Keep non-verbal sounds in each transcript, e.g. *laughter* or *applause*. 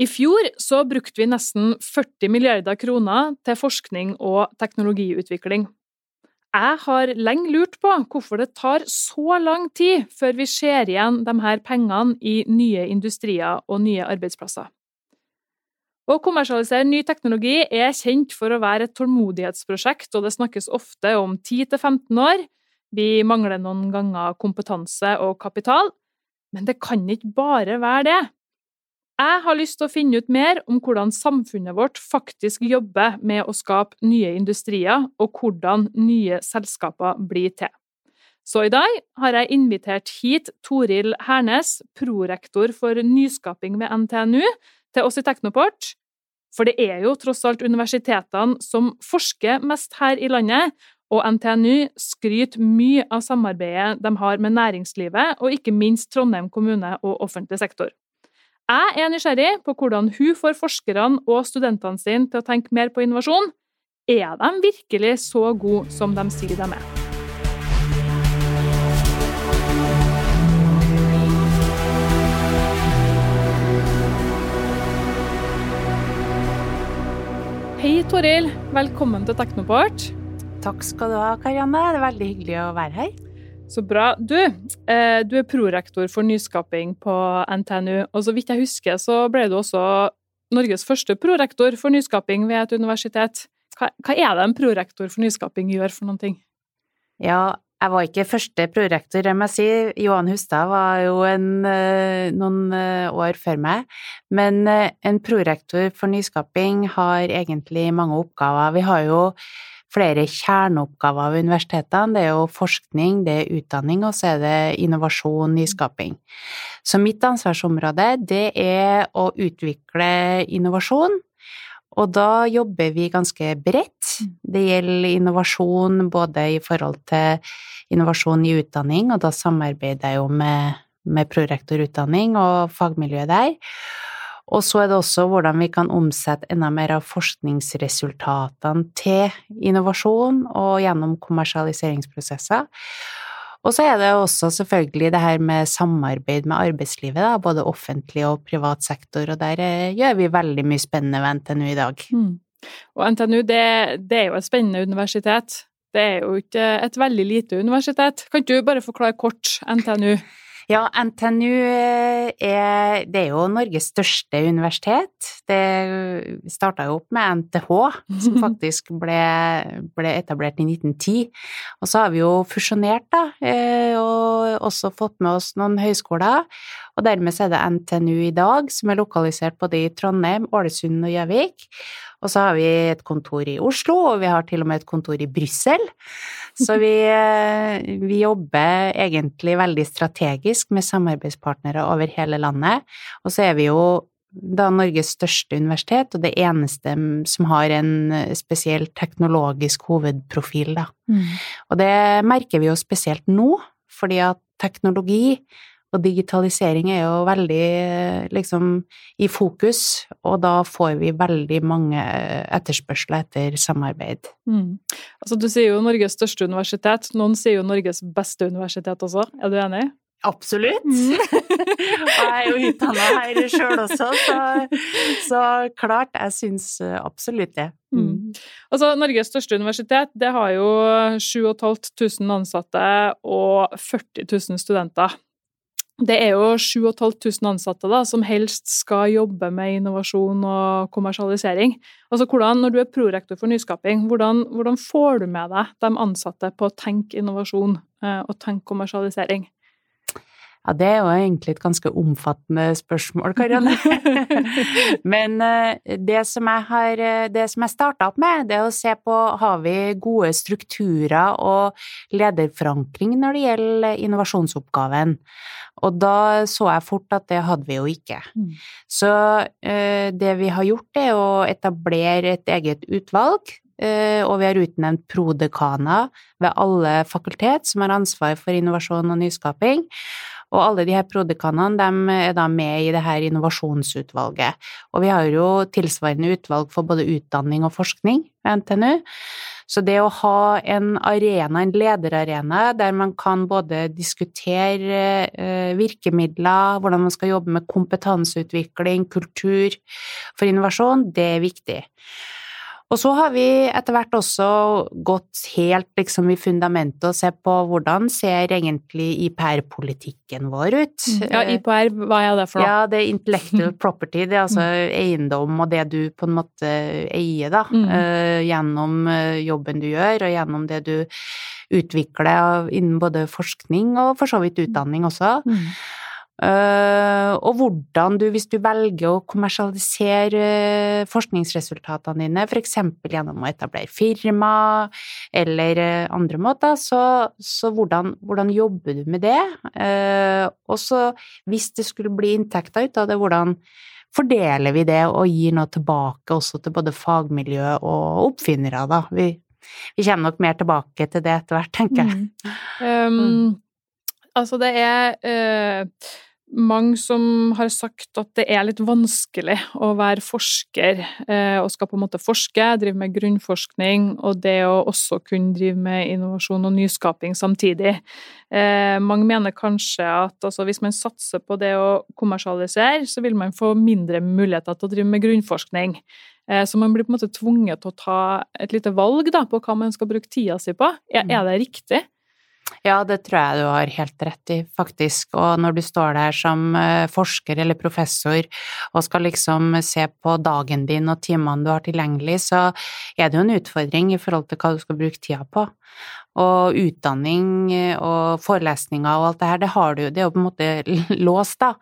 I fjor så brukte vi nesten 40 milliarder kroner til forskning og teknologiutvikling. Jeg har lenge lurt på hvorfor det tar så lang tid før vi ser igjen de her pengene i nye industrier og nye arbeidsplasser. Å kommersialisere ny teknologi er kjent for å være et tålmodighetsprosjekt, og det snakkes ofte om 10–15 år. Vi mangler noen ganger kompetanse og kapital, men det kan ikke bare være det. Jeg har lyst til å finne ut mer om hvordan samfunnet vårt faktisk jobber med å skape nye industrier, og hvordan nye selskaper blir til. Så i dag har jeg invitert hit Toril Hernes, prorektor for nyskaping ved NTNU, til oss i Teknoport. For det er jo tross alt universitetene som forsker mest her i landet, og NTNU skryter mye av samarbeidet de har med næringslivet, og ikke minst Trondheim kommune og offentlig sektor. Jeg er nysgjerrig på hvordan hun får forskerne og studentene sine til å tenke mer på innovasjon. Er de virkelig så gode som de sier de er? Hei, Toril. Velkommen til Teknoport. Takk skal du ha, Karianne. Det er veldig hyggelig å være her. Så bra. Du, eh, du er prorektor for nyskaping på NTNU, og så vidt jeg husker, så ble du også Norges første prorektor for nyskaping ved et universitet. Hva, hva er det en prorektor for nyskaping gjør for noen ting? Ja, jeg var ikke første prorektor, jeg må si. Johan Hustad var jo en, eh, noen eh, år før meg. Men eh, en prorektor for nyskaping har egentlig mange oppgaver. Vi har jo flere kjerneoppgaver ved universitetene. Det er jo forskning, det er utdanning, og så er det innovasjon, nyskaping. Så mitt ansvarsområde, det er å utvikle innovasjon og da jobber vi ganske bredt. Mm. Det gjelder innovasjon både i forhold til innovasjon i utdanning, og da samarbeider jeg jo med, med prorektorutdanning og fagmiljøet der. Og så er det også hvordan vi kan omsette enda mer av forskningsresultatene til innovasjon og gjennom kommersialiseringsprosesser. Og så er det også selvfølgelig det her med samarbeid med arbeidslivet, da, både offentlig og privat sektor, og der eh, gjør vi veldig mye spennende ved NTNU i dag. Mm. Og NTNU, det, det, er jo et spennende universitet. Det er jo ikke et veldig lite universitet. Kan ikke du bare forklare kort NTNU? Ja, NTNU eh, er, det er jo Norges største universitet. Det starta jo opp med NTH, som *laughs* faktisk ble, ble, etablert i 1910. Og så har vi jo fusjonert, da, eh, og også fått med oss noen høyskoler. Og dermed er det NTNU i dag, som er lokalisert både i Trondheim, Ålesund og Gjøvik. Og så har vi et kontor i Oslo, og vi har til og med et kontor i Brussel. Så vi, eh, vi, jobber egentlig veldig strategisk med samarbeidspartnere over hele landet. Og så er vi jo da Norges største universitet, og det eneste som har en spesiell teknologisk hovedprofil, da. Mm. Og det merker vi jo spesielt nå, fordi at teknologi og digitalisering er jo veldig liksom i fokus, og da får vi veldig mange etterspørsler etter samarbeid. Mm. Altså, du sier jo Norges største universitet, noen sier jo Norges beste universitet også, er du enig? Absolutt. Mm. *laughs* og jeg er jo utdanna her sjøl også, så, så, klart, jeg syns absolutt det. Mm. mm. Altså, Norges største universitet det har jo 7500 ansatte og 40 000 studenter. Det er jo 7500 ansatte da, som helst skal jobbe med innovasjon og kommersialisering. Altså, hvordan, Når du er prorektor for nyskaping, hvordan, hvordan, får du med deg de ansatte på å tenke innovasjon eh, og tenke kommersialisering? Ja, det er jo egentlig et ganske omfattende spørsmål, Karianne. *laughs* Men eh, det som jeg har eh, Det som jeg starta opp med, det er å se på har vi gode strukturer og lederforankring når det gjelder innovasjonsoppgaven. Og da så jeg fort at det hadde vi jo ikke. Mm. Så eh, det vi har gjort, er å etablere et eget utvalg og vi har utnevnt prodekaner ved alle fakultet som har ansvar for innovasjon og nyskaping. Og alle de her prodekanene de er da med i det her innovasjonsutvalget. Og vi har jo tilsvarende utvalg for både utdanning og forskning ved NTNU. Så det å ha en arena, en lederarena, der man kan både diskutere eh, virkemidler, hvordan man skal jobbe med kompetanseutvikling, kultur for innovasjon, det er viktig. Og så har vi etter hvert også gått helt liksom i fundamentet og sett på hvordan ser egentlig IPR-politikken vår ut. Ja, IPR, hva er det for noe? Ja, det er intellectual *laughs* property, det er altså mm. eiendom og det du på en måte eier, da, mm. uh, gjennom eh, jobben du gjør, og gjennom det du utvikler innen både forskning og for så vidt utdanning også. Mm. Uh, og hvordan du, hvis du velger å kommersialisere uh, forskningsresultatene dine, f.eks. gjennom å etablere firma eller uh, andre måter, så, så hvordan, hvordan, jobber du med det? og så, hvis det skulle bli inntekter ut av det, hvordan fordeler vi det og gir noe tilbake også til både fagmiljø og oppfinnere, da? Vi, vi kommer nok mer tilbake til det etter hvert, tenker jeg. Mm. Um, altså, det er mange som har sagt at det er litt vanskelig å være forsker eh, og skal på en måte forske, drive med grunnforskning, og det å også kunne drive med innovasjon og nyskaping samtidig. Eh, mange mener kanskje at altså, hvis man satser på det å kommersialisere, så vil man få mindre muligheter til å drive med grunnforskning. Eh, så man blir på en måte tvunget til å ta et lite valg da, på hva man skal bruke tida si på. Er, er det riktig? Ja, det tror jeg du har helt rett i, faktisk. Og når du står der som eh, forsker eller professor og skal liksom se på dagen din og timene du har tilgjengelig, så er det jo en utfordring i forhold til hva du skal bruke tida på og utdanning eh, og forelesninger og alt det her, det har du jo, det er jo på en måte *laughs* låst, da.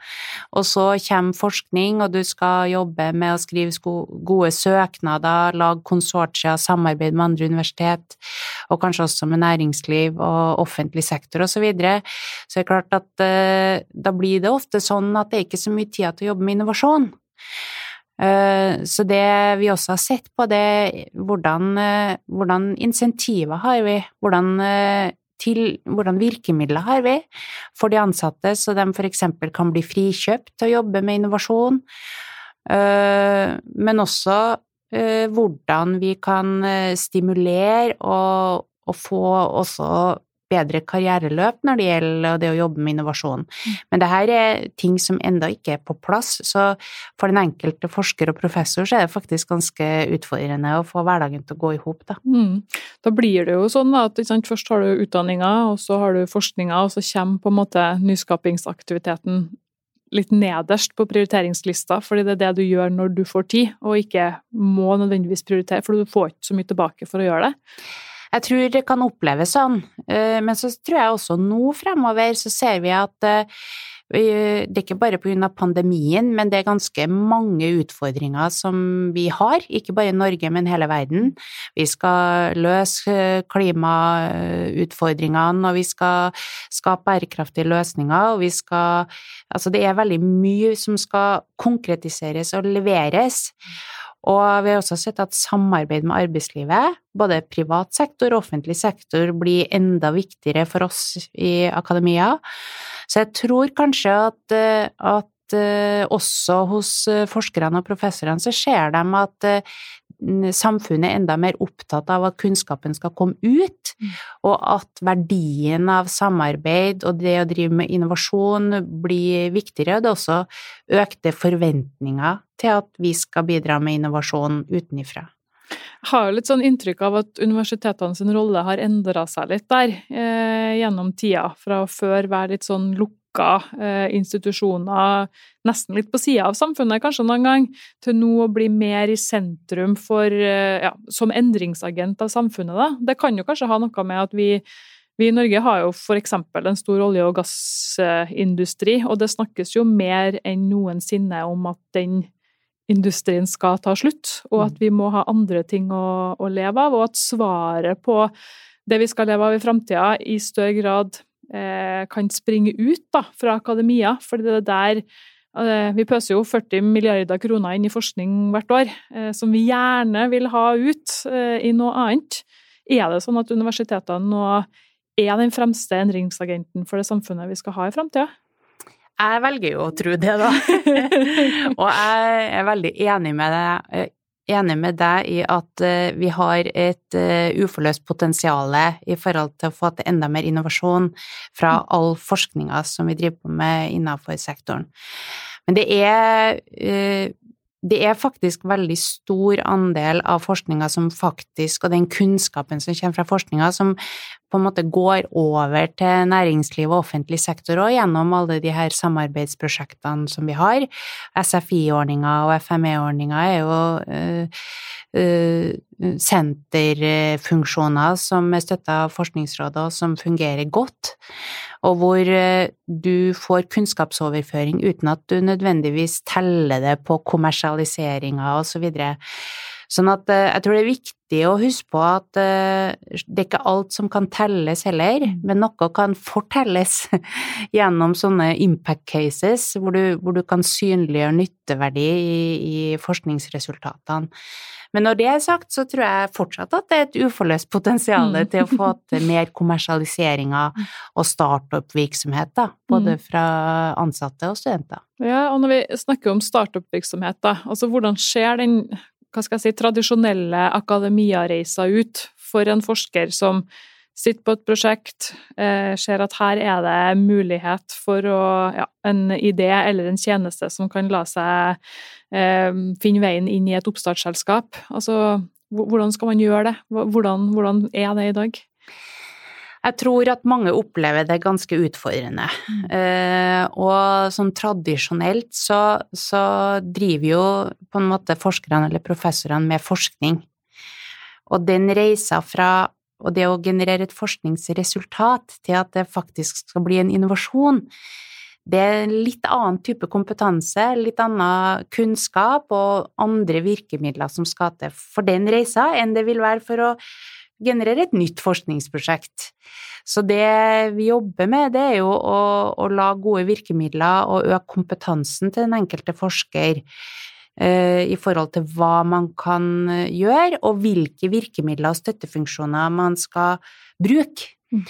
Og så kommer forskning, og du skal jobbe med å skrive gode søknader, lage konsortier, samarbeide med andre universitet, og kanskje også med næringsliv og offentlig sektor og så videre. Så det er klart at uh, da blir det ofte sånn at det er ikke så mye tid til å jobbe med innovasjon. Eh, så det vi også har sett på, det hvordan, eh, hvordan insentiver har vi, hvordan, eh, til, hvordan virkemidler har vi for de ansatte, så de f.eks. kan bli frikjøpt til å jobbe med innovasjon, men også hvordan vi kan stimulere og, og få også bedre karriereløp når det gjelder det å jobbe med innovasjon. Mm. Men det her er ting som enda ikke er på plass, så for den enkelte forsker og professor så er det faktisk ganske utfordrende å få hverdagen til å gå i hop, da. Mm. Da blir det jo sånn at sant, først har du utdanninga, og så har du forskninga, og så kommer på en måte nyskapingsaktiviteten litt nederst på prioriteringslista, fordi det er det du gjør når du får tid, og ikke må nødvendigvis prioritere, for du får ikke så mye tilbake for å gjøre det. Jeg tror det kan oppleves sånn, eh, men så tror jeg også nå fremover så ser vi at eh, det er ikke bare pga. pandemien, men det er ganske mange utfordringer som vi har, ikke bare Norge, men hele verden. Vi skal løse klimautfordringene, og vi skal skape bærekraftige løsninger, og vi skal Altså, det er veldig mye som skal konkretiseres og leveres. Og vi har også sett at samarbeid med arbeidslivet, både privat sektor og offentlig sektor, blir enda viktigere for oss i akademia. Så jeg tror kanskje at, eh, at eh, også hos eh, forskerne og professorene så ser de at samfunnet enda mer opptatt av at kunnskapen skal komme ut, mm. og at verdien av samarbeid og det å drive med innovasjon blir viktigere. Det er også økte forventninger til at vi skal bidra med innovasjon utenifra. Jeg har litt sånn inntrykk av at universitetene sin rolle har endra seg litt der eh, gjennom tida, fra å før være litt sånn lukka eh, institusjoner, nesten litt på sida av samfunnet kanskje noen gang, til nå å bli mer i sentrum for, eh, ja, som endringsagent av samfunnet. Da. Det kan jo kanskje ha noe med at vi vi i Norge har jo f.eks. en stor olje- og gassindustri, og det snakkes jo mer enn noensinne om at den industrien skal ta slutt, og at mm. vi må ha andre ting å, å leve av, og at svaret på det vi skal leve av i framtida, i større grad kan springe ut da, fra akademia. For det er der eh, Vi pøser jo 40 milliarder kroner inn i forskning hvert år, eh, som vi gjerne vil ha ut eh, i noe annet. Er det sånn at universitetene nå er den fremste endringsagenten for det samfunnet vi skal ha i framtida? Jeg velger jo å tro det, da. *laughs* og jeg er veldig enig med deg. Enig med deg i at uh, vi har et uh, uforløst potensial i forhold til å få til enda mer innovasjon fra mm. all forskninga som vi driver på med innenfor sektoren. Men det er uh, det er faktisk veldig stor andel av forskninga som faktisk, og den kunnskapen som kommer fra forskninga, som på en måte går over til næringsliv og offentlig sektor òg, gjennom alle de her samarbeidsprosjektene som vi har. SFI-ordninga og FME-ordninga er jo uh, uh, senterfunksjoner som er støtta av Forskningsrådet, og som fungerer godt og hvor eh, du får kunnskapsoverføring uten at du nødvendigvis teller det på kommersialiseringa videre. Sånn at eh, jeg tror det er viktig å huske på at eh, det er ikke alt som kan telles heller, men noe kan fortelles *laughs* gjennom sånne impact cases, hvor du, hvor du kan synliggjøre nytteverdi i, i forskningsresultatene. Men når det er sagt, så tror jeg fortsatt at det er et uforløst potensial mm. til å få til mer kommersialiseringer mm. *laughs* og startup-virksomhet, både mm. fra ansatte og studenter. Ja, og når vi snakker om startup-virksomhet, altså hvordan skjer den hva skal jeg si, tradisjonelle akademiareisa ut for en forsker som sitter på et prosjekt, eh, ser at her er det mulighet for å, ja, en idé eller en tjeneste som kan la seg eh, finne veien inn i et oppstartsselskap. Altså, hvordan skal man gjøre det? Hvordan, hvordan er det i dag? Jeg tror at mange opplever det ganske utfordrende. Mm. Eh, og sånn tradisjonelt så, så, driver jo på en måte forskerne eller professorene med forskning. Og den reisa fra og det å generere et forskningsresultat til at det faktisk skal bli en innovasjon, det er en litt annen type kompetanse, litt annen kunnskap og andre virkemidler som skal til for den reisa, enn det vil være for å generere et nytt forskningsprosjekt. Så det vi jobber med, det er jo å, å la gode virkemidler og øke kompetansen til den enkelte forsker Eh, i forhold til hva man kan eh, gjøre, og hvilke virkemidler og støttefunksjoner man skal bruke. Mm.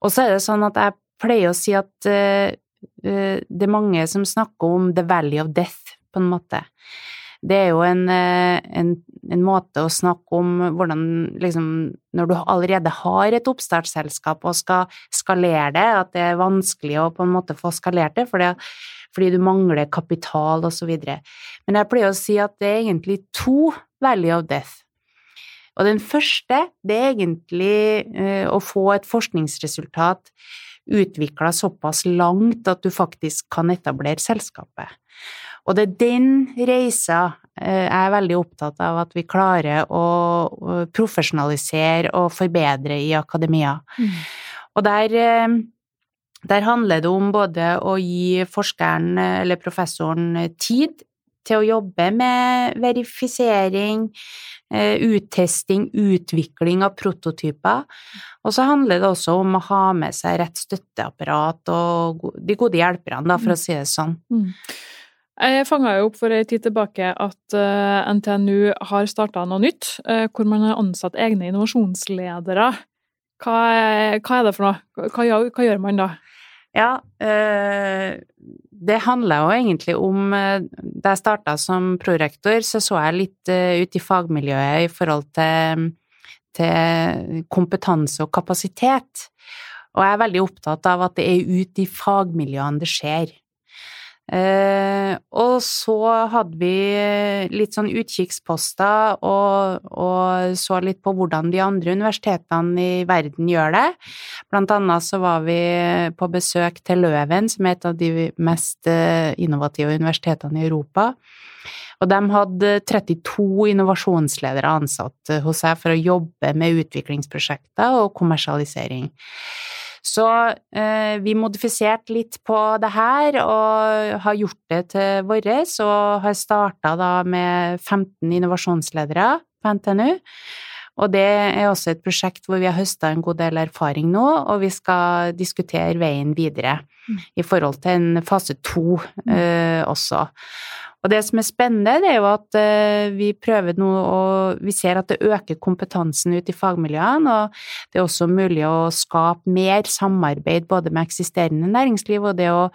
Og så er det sånn at jeg pleier å si at uh, det er mange som snakker om the value of death, på en måte. Det er jo en, en, en måte å snakke om hvordan liksom Når du allerede har et oppstartsselskap og skal skalere det, at det er vanskelig å på en måte få skalert det, fordi, fordi du mangler kapital videre. Men jeg pleier å si at det er egentlig to value of Death. Og den første, det er egentlig uh, å få et forskningsresultat utvikla såpass langt at du faktisk kan etablere selskapet. Og det er den reisa uh, jeg er veldig opptatt av at vi klarer å profesjonalisere og forbedre i akademia. Mm. Og der der handler det om både å gi forskeren eller professoren tid til å jobbe med verifisering, eh, uttesting, utvikling av prototyper. Og så handler det også om å ha med seg rett støtteapparat og de gode hjelperne, for å si det sånn. Mm. Jeg fanga opp for en tid tilbake at eh, NTNU har starta noe nytt, eh, hvor man har ansatt egne innovasjonsledere. Hva, hva er det for noe? Hva, hva gjør man da? Ja, det handler jo egentlig om eh, Da jeg starta som prorektor, så så jeg litt ut i fagmiljøet i forhold til, til, kompetanse og kapasitet. Og jeg er veldig opptatt av at det er ute i fagmiljøene det skjer. Eh, og så hadde vi litt sånn utkikksposter og, og, så litt på hvordan de andre universitetene i verden gjør det. Blant annet så var vi på besøk til Løven, som er et av de mest eh, innovative universitetene i Europa. Og de hadde 32 innovasjonsledere ansatt hos seg for å jobbe med utviklingsprosjekter og kommersialisering. Så eh, vi modifiserte litt på det her og har gjort det til vårt, og har starta da med 15 innovasjonsledere på NTNU. Og det er også et prosjekt hvor vi har høsta en god del erfaring nå, og vi skal diskutere veien videre mm. i forhold til en fase to mm. eh, også. Og det som er spennende, det er jo at uh, vi prøver nå å Vi ser at det øker kompetansen ute i fagmiljøene, og det er også mulig å skape mer samarbeid både med eksisterende næringsliv og det å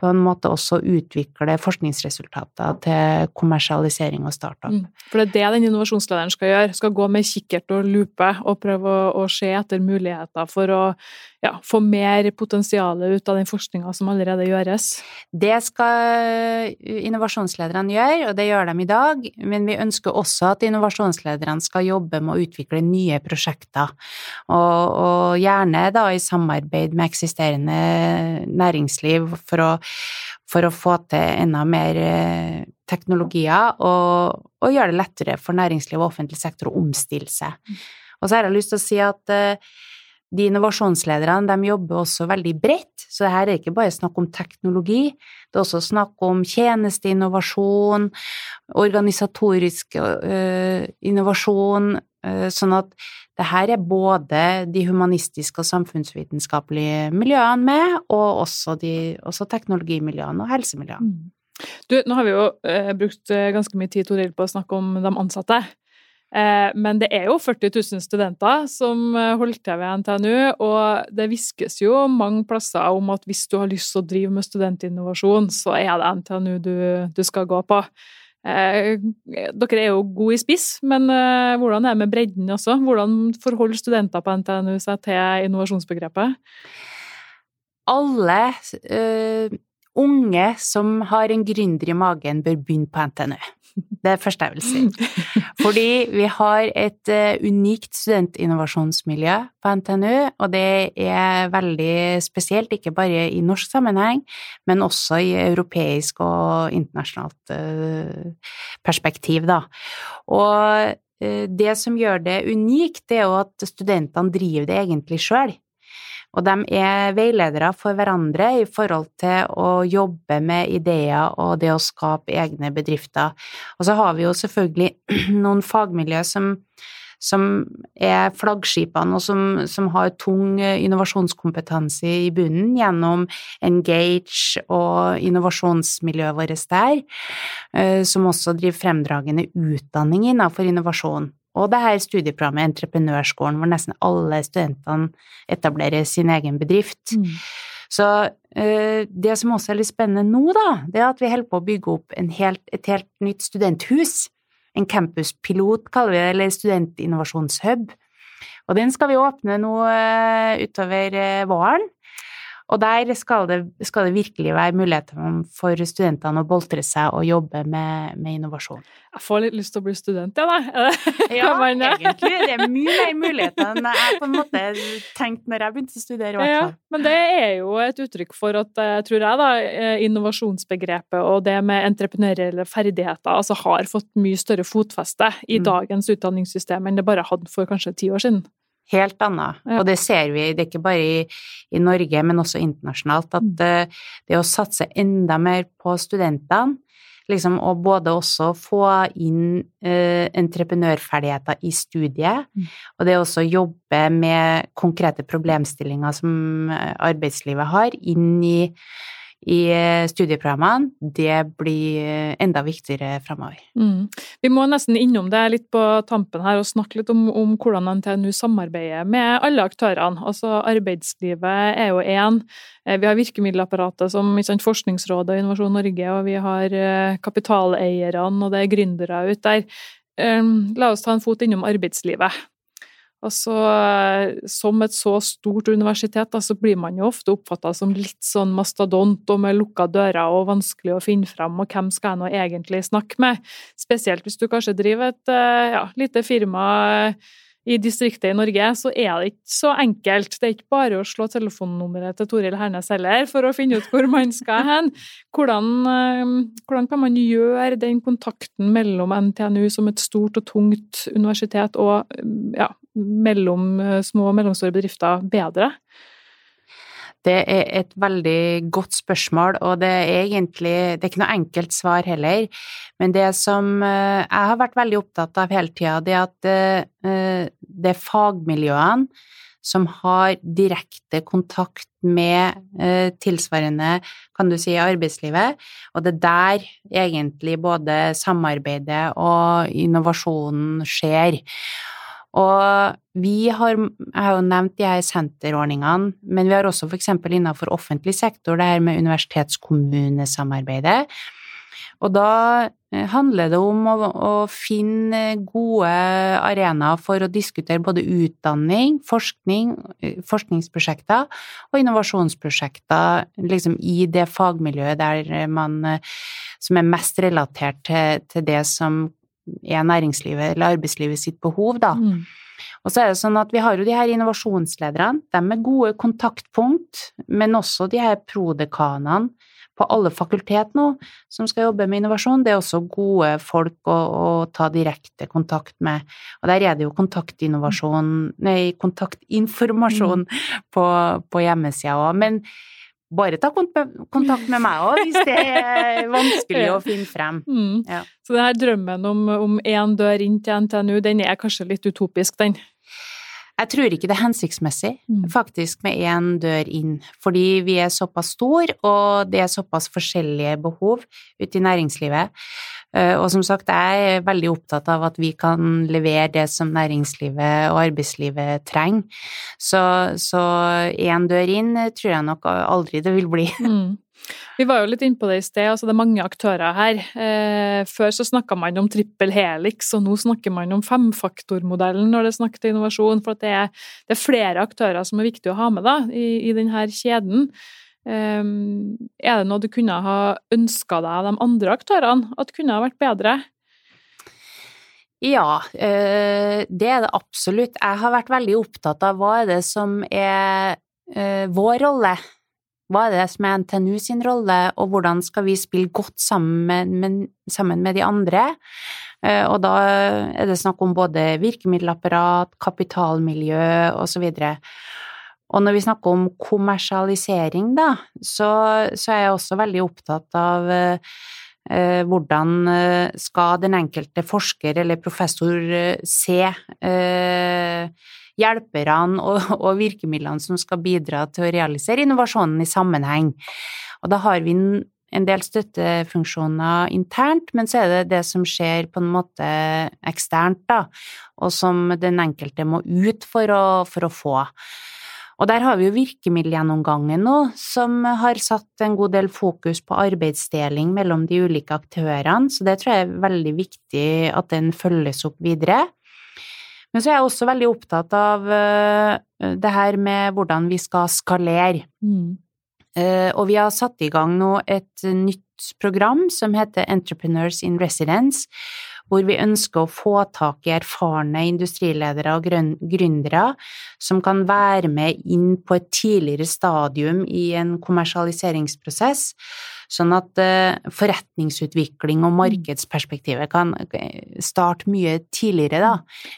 på en måte også utvikle forskningsresultater til kommersialisering og startup. Mm. For det er det den innovasjonslederen skal gjøre, skal gå med kikkert og lupe og prøve å, å se etter muligheter for å ja, få mer potensial ut av den forskninga som allerede gjøres? Det skal innovasjonslederne gjøre, og det gjør de i dag, men vi ønsker også at innovasjonslederne skal jobbe med å utvikle nye prosjekter, og, og gjerne da i samarbeid med eksisterende næringsliv for å, for å få til enda mer eh, teknologier og, og, gjøre det lettere for næringsliv og offentlig sektor å omstille seg. Mm. Og så har jeg lyst til å si at uh, de innovasjonslederne de jobber også veldig bredt, så her er ikke bare snakk om teknologi, det er også snakk om tjenesteinnovasjon, organisatorisk uh, innovasjon, sånn at det her er både de humanistiske og samfunnsvitenskapelige miljøene med, og også, de, også teknologimiljøene og helsemiljøene. Mm. Du, nå har vi jo eh, brukt ganske mye tid Toril, på å snakke om de ansatte. Eh, men det er jo 40 000 studenter som eh, holder til ved NTNU, og det hviskes jo mange plasser om at hvis du har lyst til å drive med studentinnovasjon, så er det NTNU du, du skal gå på. Eh, dere er jo gode i spiss, men hvordan er det med bredden også? Hvordan forholder studenter på NTNU seg til innovasjonsbegrepet? Alle uh, unge som har en gründer i magen, bør begynne på NTNU. Det er det første jeg vil si. *laughs* Fordi vi har et uh, unikt studentinnovasjonsmiljø på NTNU, og det er veldig spesielt, ikke bare i norsk sammenheng, men også i europeisk og internasjonalt uh, perspektiv, da. Og uh, det som gjør det unikt, det er jo at studentene driver det egentlig sjøl. Og de er veiledere for hverandre i forhold til å jobbe med ideer og det å skape egne bedrifter. Og så har vi jo selvfølgelig *clears throat* noen fagmiljø som, som er flaggskipene, og som, som, har tung innovasjonskompetanse i bunnen gjennom Engage og innovasjonsmiljøet vårt der, eh, som også driver fremdragende utdanning innenfor innovasjon. Og det her studieprogrammet Entreprenørskolen, hvor nesten alle studentene etablerer sin egen bedrift. Mm. Så uh, det som også er litt spennende nå, da, det er at vi holder på å bygge opp helt, et helt nytt studenthus. En campuspilot, kaller vi det, eller studentinnovasjonshub. Og den skal vi åpne nå uh, utover uh, våren. Og der skal det, skal det, virkelig være mulighet for studentene å boltre seg og jobbe med, med innovasjon. Jeg får litt lyst til å bli student, *laughs* ja, da. ja, egentlig. Det er mye mer muligheter enn jeg på en måte tenkte når jeg begynte å studere. Ja, men det er jo et uttrykk for at, eh, tror jeg, da, eh, innovasjonsbegrepet og det med entreprenørielle ferdigheter altså har fått mye større fotfeste i mm. dagens utdanningssystem enn det bare hadde for kanskje ti år siden helt annet. Ja. Og det ser vi, det er ikke bare i, i Norge, men også internasjonalt, at uh, det å satse enda mer på studentene, liksom, og både også få inn uh, entreprenørferdigheter i studiet, mm. og det også jobbe med konkrete problemstillinger som arbeidslivet har, inn i i eh, studieprogrammene, det blir eh, enda viktigere fremover. Mm. Vi må nesten innom det litt på tampen her og snakke litt om, om hvordan NTNU samarbeider med alle aktørene. Altså Arbeidslivet er jo én. Eh, vi har virkemiddelapparatet som sant, Forskningsrådet og Innovasjon Norge, og vi har kapitaleierne, og det er gründere ute der. La oss ta en fot innom arbeidslivet. Altså, som et så stort universitet, da, så blir man jo ofte oppfatta som litt sånn mastodont og med lukka dører og vanskelig å finne fram, og hvem skal jeg nå egentlig snakke med? Spesielt hvis du kanskje driver et eh, ja, lite firma i distriktet i Norge, så er det ikke så enkelt. Det er ikke bare å slå telefonnummeret til Toril Hernes heller for å finne ut hvor man skal hen. Hvordan, eh, hvordan, kan man gjøre den kontakten mellom NTNU som et stort og tungt universitet og ja, mellom eh, små og mellomstore bedrifter bedre? Det er et veldig godt spørsmål, og det er egentlig Det er ikke noe enkelt svar heller, men det som eh, jeg har vært veldig opptatt av hele tida, det er at eh, det er fagmiljøene som har direkte kontakt med tilsvarende, kan du si, arbeidslivet, og det er der egentlig både samarbeidet og innovasjonen skjer. Og vi har, jeg har jo nevnt de her senterordningene, men vi har også eksempel innenfor offentlig sektor det her med universitetskommunesamarbeidet. Og da eh, handler det om å, å, finne gode arenaer for å diskutere både utdanning, forskning, eh, forskningsprosjekter og innovasjonsprosjekter liksom i det fagmiljøet der man, eh, som er mest relatert til, til det som er næringslivet eller arbeidslivet sitt behov, da. Mm. Og så er det sånn at vi har jo de her innovasjonslederne, de er gode kontaktpunkt, men også de her prodekanene på alle fakultet nå som skal jobbe med innovasjon, det er også gode folk å, å ta direkte kontakt med. Og der er det jo kontaktinnovasjon, nei, kontaktinformasjon mm. på, på hjemmesida òg. Men bare ta kontakt med meg òg, hvis det er *laughs* vanskelig å finne frem. Mm. Ja. Så det her drømmen om én dør inn til NTNU, den er kanskje litt utopisk, den? Jeg tror ikke det er hensiktsmessig, mm. faktisk, med én dør inn, fordi vi er såpass store, og det er såpass forskjellige behov ute i næringslivet. Eh, og som sagt, jeg er veldig opptatt av at vi kan levere det som næringslivet og arbeidslivet trenger. Så én dør inn tror jeg nok aldri det vil bli. Mm. Vi var jo litt inne på det i sted, altså det er mange aktører her. Eh, før så snakka man om trippel helix, og nå snakker man om femfaktormodellen når det er snakk til innovasjon, for det er, det, er, flere aktører som er viktig å ha med da, i, i denne kjeden. Eh, er det noe du kunne ha ønska deg av de andre aktørene, at kunne ha vært bedre? Ja, eh, det er det absolutt. Jeg har vært veldig opptatt av hva er det som er eh, vår rolle hva er det som er NTNU sin rolle, og hvordan skal vi spille godt sammen med, sammen med de andre? Eh, og da er det snakk om både virkemiddelapparat, kapitalmiljø osv. Og når vi snakker om kommersialisering, da, så, så er jeg også veldig opptatt av eh, hvordan eh, skal den enkelte forsker eller professor eh, se eh, hjelperne og, og virkemidlene som skal bidra til å realisere innovasjonen i sammenheng. Og da har vi en del støttefunksjoner internt, men så er det det som skjer på en måte eksternt, da, og som den enkelte må ut for å, for å få. Og der har vi jo virkemiddelgjennomgangen nå, som har satt en god del fokus på arbeidsdeling mellom de ulike aktørene, så det tror jeg er veldig viktig at den følges opp videre. Men så er jeg også veldig opptatt av uh, det her med hvordan vi skal skalere. Mm. Uh, og vi har satt i gang nå et nytt program som heter Entrepreneurs in Residence, hvor vi ønsker å få tak i erfarne industriledere og gründere som kan være med inn på et tidligere stadium i en kommersialiseringsprosess, sånn at eh, forretningsutvikling og mm. markedsperspektivet kan eh, starte mye tidligere da,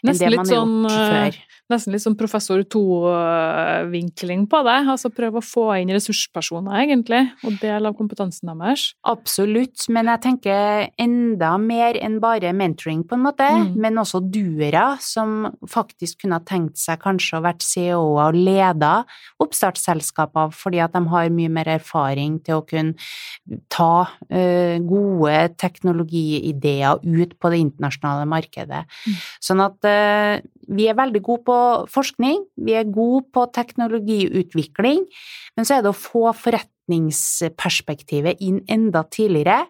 enn det man har sånn, gjort eh, før. Nesten litt sånn professor to-vinkling på det, altså prøve å få inn ressurspersoner, egentlig, og del av kompetansen deres. Absolutt, men jeg tenker enda mer enn bare mentoring, på en måte, mm. men også duere som faktisk kunne ha tenkt seg kanskje å vært CEO-er og leda oppstartsselskaper fordi at de har mye mer erfaring til å kunne ta uh, gode teknologiideer ut på det internasjonale markedet. Mm. Sånn at uh, vi er veldig gode på forskning, vi er gode på teknologiutvikling, men så er det å få forretningsperspektivet inn enda tidligere.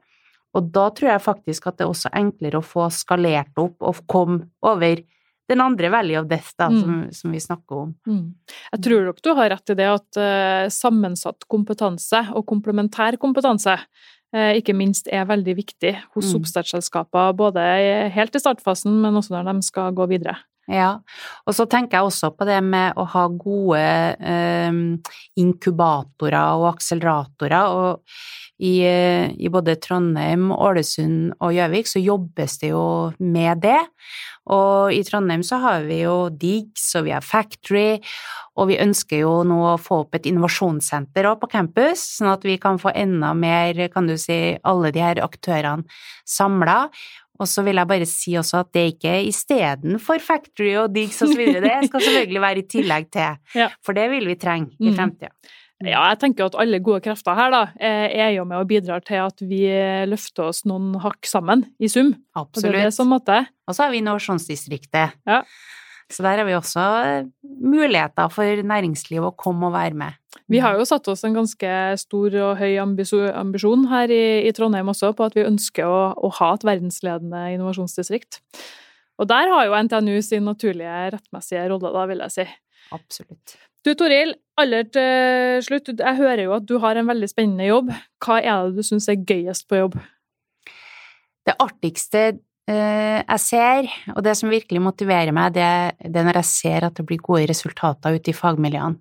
Og da tror jeg faktisk at det er også enklere å få skalert opp og komme over den andre Valley of Death da, mm. som, som, vi snakker om. Mm. Jeg tror nok du har rett i det at uh, sammensatt kompetanse og komplementær kompetanse uh, ikke minst er veldig viktig hos mm. oppstartsselskaper, både helt i startfasen, men også når de skal gå videre. Ja, og så tenker jeg også på det med å ha gode eh, inkubatorer og akseleratorer. og i, i, både Trondheim, Ålesund og Gjøvik så jobbes det jo med det. Og i Trondheim så har vi jo Diggs, og vi har Factory, og vi ønsker jo nå å få opp et innovasjonssenter òg på campus, sånn at vi kan få enda mer, kan du si, alle de her aktørene samla. Og så vil jeg bare si også at det ikke er istedenfor Factory og Diggs videre, det skal selvfølgelig være i tillegg til, *laughs* for det vil vi trenge i mm. fremtida. Ja, jeg tenker at alle gode krefter her da, eh, er jo med og bidrar til at vi løfter oss noen hakk sammen, i sum. Absolutt. Og, det er det som måtte. og så har vi Innovasjonsdistriktet. Ja. Så der har vi også muligheter for næringslivet å komme og være med. Vi har jo satt oss en ganske stor og høy ambisjon her i, Trondheim også, på at vi ønsker å, å, ha et verdensledende innovasjonsdistrikt. Og der har jo NTNU sin naturlige rettmessige rolle, da, vil jeg si. Absolutt. Du Toril, aller til slutt, jeg hører jo at du har en veldig spennende jobb. Hva er det du syns er gøyest på jobb? Det artigste Eh, jeg ser, og det som virkelig motiverer meg, det, det er når jeg ser at det blir gode resultater ute i fagmiljøene.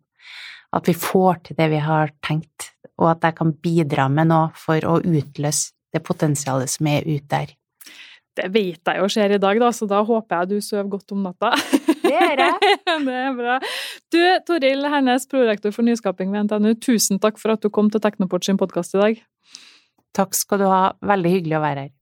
At vi får til det vi har tenkt, og at jeg kan bidra med noe for å utløse det potensialet som er ute der. Det vet jeg jo skjer i dag, da, så da håper jeg du sover godt om natta. Det gjør jeg. *laughs* det er bra. Du, Toril Hernes, prorektor for nyskaping ved NTNU, tusen takk for at du kom til Teknoport sin podkast i dag. Takk skal du ha. Veldig hyggelig å være her.